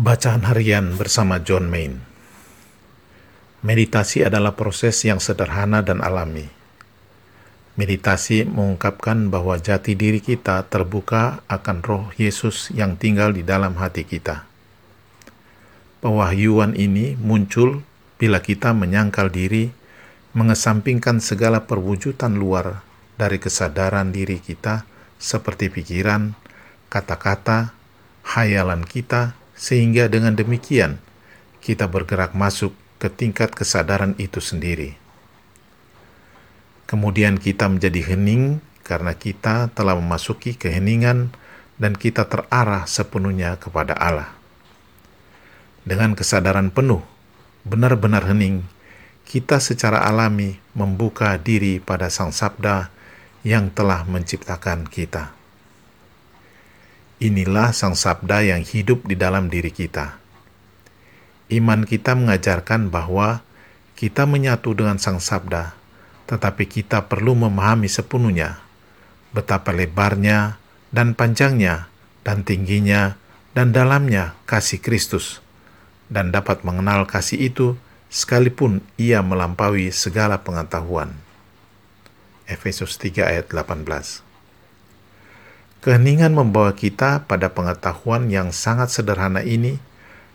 Bacaan harian bersama John Main. Meditasi adalah proses yang sederhana dan alami. Meditasi mengungkapkan bahwa jati diri kita terbuka akan roh Yesus yang tinggal di dalam hati kita. Pewahyuan ini muncul bila kita menyangkal diri, mengesampingkan segala perwujudan luar dari kesadaran diri kita seperti pikiran, kata-kata, hayalan kita, sehingga dengan demikian kita bergerak masuk ke tingkat kesadaran itu sendiri. Kemudian kita menjadi hening karena kita telah memasuki keheningan dan kita terarah sepenuhnya kepada Allah. Dengan kesadaran penuh, benar-benar hening, kita secara alami membuka diri pada Sang Sabda yang telah menciptakan kita. Inilah Sang Sabda yang hidup di dalam diri kita. Iman kita mengajarkan bahwa kita menyatu dengan Sang Sabda, tetapi kita perlu memahami sepenuhnya betapa lebarnya dan panjangnya dan tingginya dan dalamnya kasih Kristus, dan dapat mengenal kasih itu sekalipun ia melampaui segala pengetahuan. Efesus 3 ayat 18 Keheningan membawa kita pada pengetahuan yang sangat sederhana ini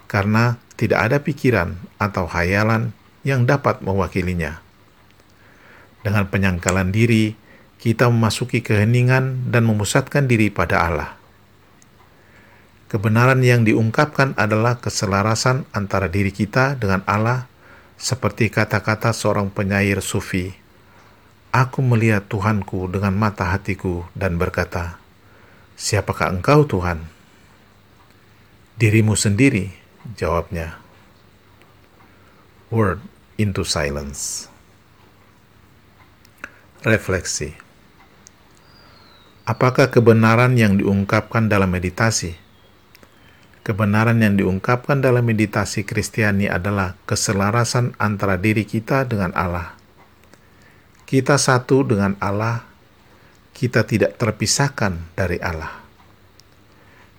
karena tidak ada pikiran atau hayalan yang dapat mewakilinya. Dengan penyangkalan diri, kita memasuki keheningan dan memusatkan diri pada Allah. Kebenaran yang diungkapkan adalah keselarasan antara diri kita dengan Allah, seperti kata-kata seorang penyair sufi. Aku melihat Tuhanku dengan mata hatiku dan berkata, Siapakah engkau Tuhan? Dirimu sendiri, jawabnya. Word into silence. Refleksi. Apakah kebenaran yang diungkapkan dalam meditasi? Kebenaran yang diungkapkan dalam meditasi Kristiani adalah keselarasan antara diri kita dengan Allah. Kita satu dengan Allah kita tidak terpisahkan dari Allah.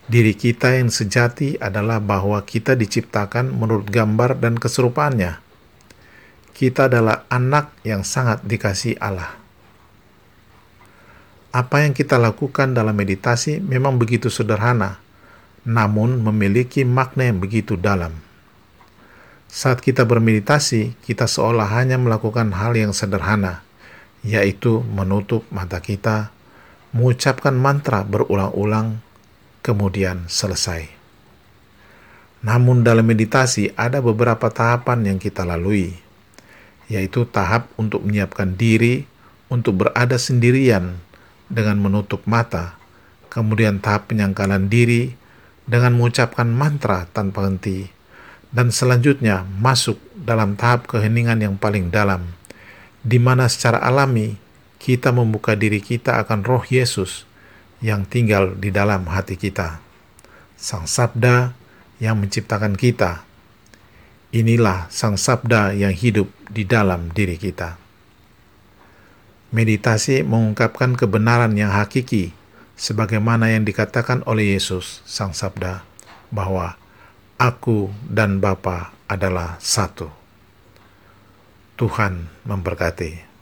Diri kita yang sejati adalah bahwa kita diciptakan menurut gambar dan keserupaannya. Kita adalah anak yang sangat dikasih Allah. Apa yang kita lakukan dalam meditasi memang begitu sederhana, namun memiliki makna yang begitu dalam. Saat kita bermeditasi, kita seolah hanya melakukan hal yang sederhana, yaitu menutup mata kita, mengucapkan mantra berulang-ulang, kemudian selesai. Namun dalam meditasi ada beberapa tahapan yang kita lalui, yaitu tahap untuk menyiapkan diri untuk berada sendirian dengan menutup mata, kemudian tahap penyangkalan diri dengan mengucapkan mantra tanpa henti, dan selanjutnya masuk dalam tahap keheningan yang paling dalam, di mana secara alami kita membuka diri kita akan roh Yesus yang tinggal di dalam hati kita. Sang Sabda yang menciptakan kita. Inilah Sang Sabda yang hidup di dalam diri kita. Meditasi mengungkapkan kebenaran yang hakiki sebagaimana yang dikatakan oleh Yesus Sang Sabda bahwa aku dan Bapa adalah satu. Tuhan memberkati.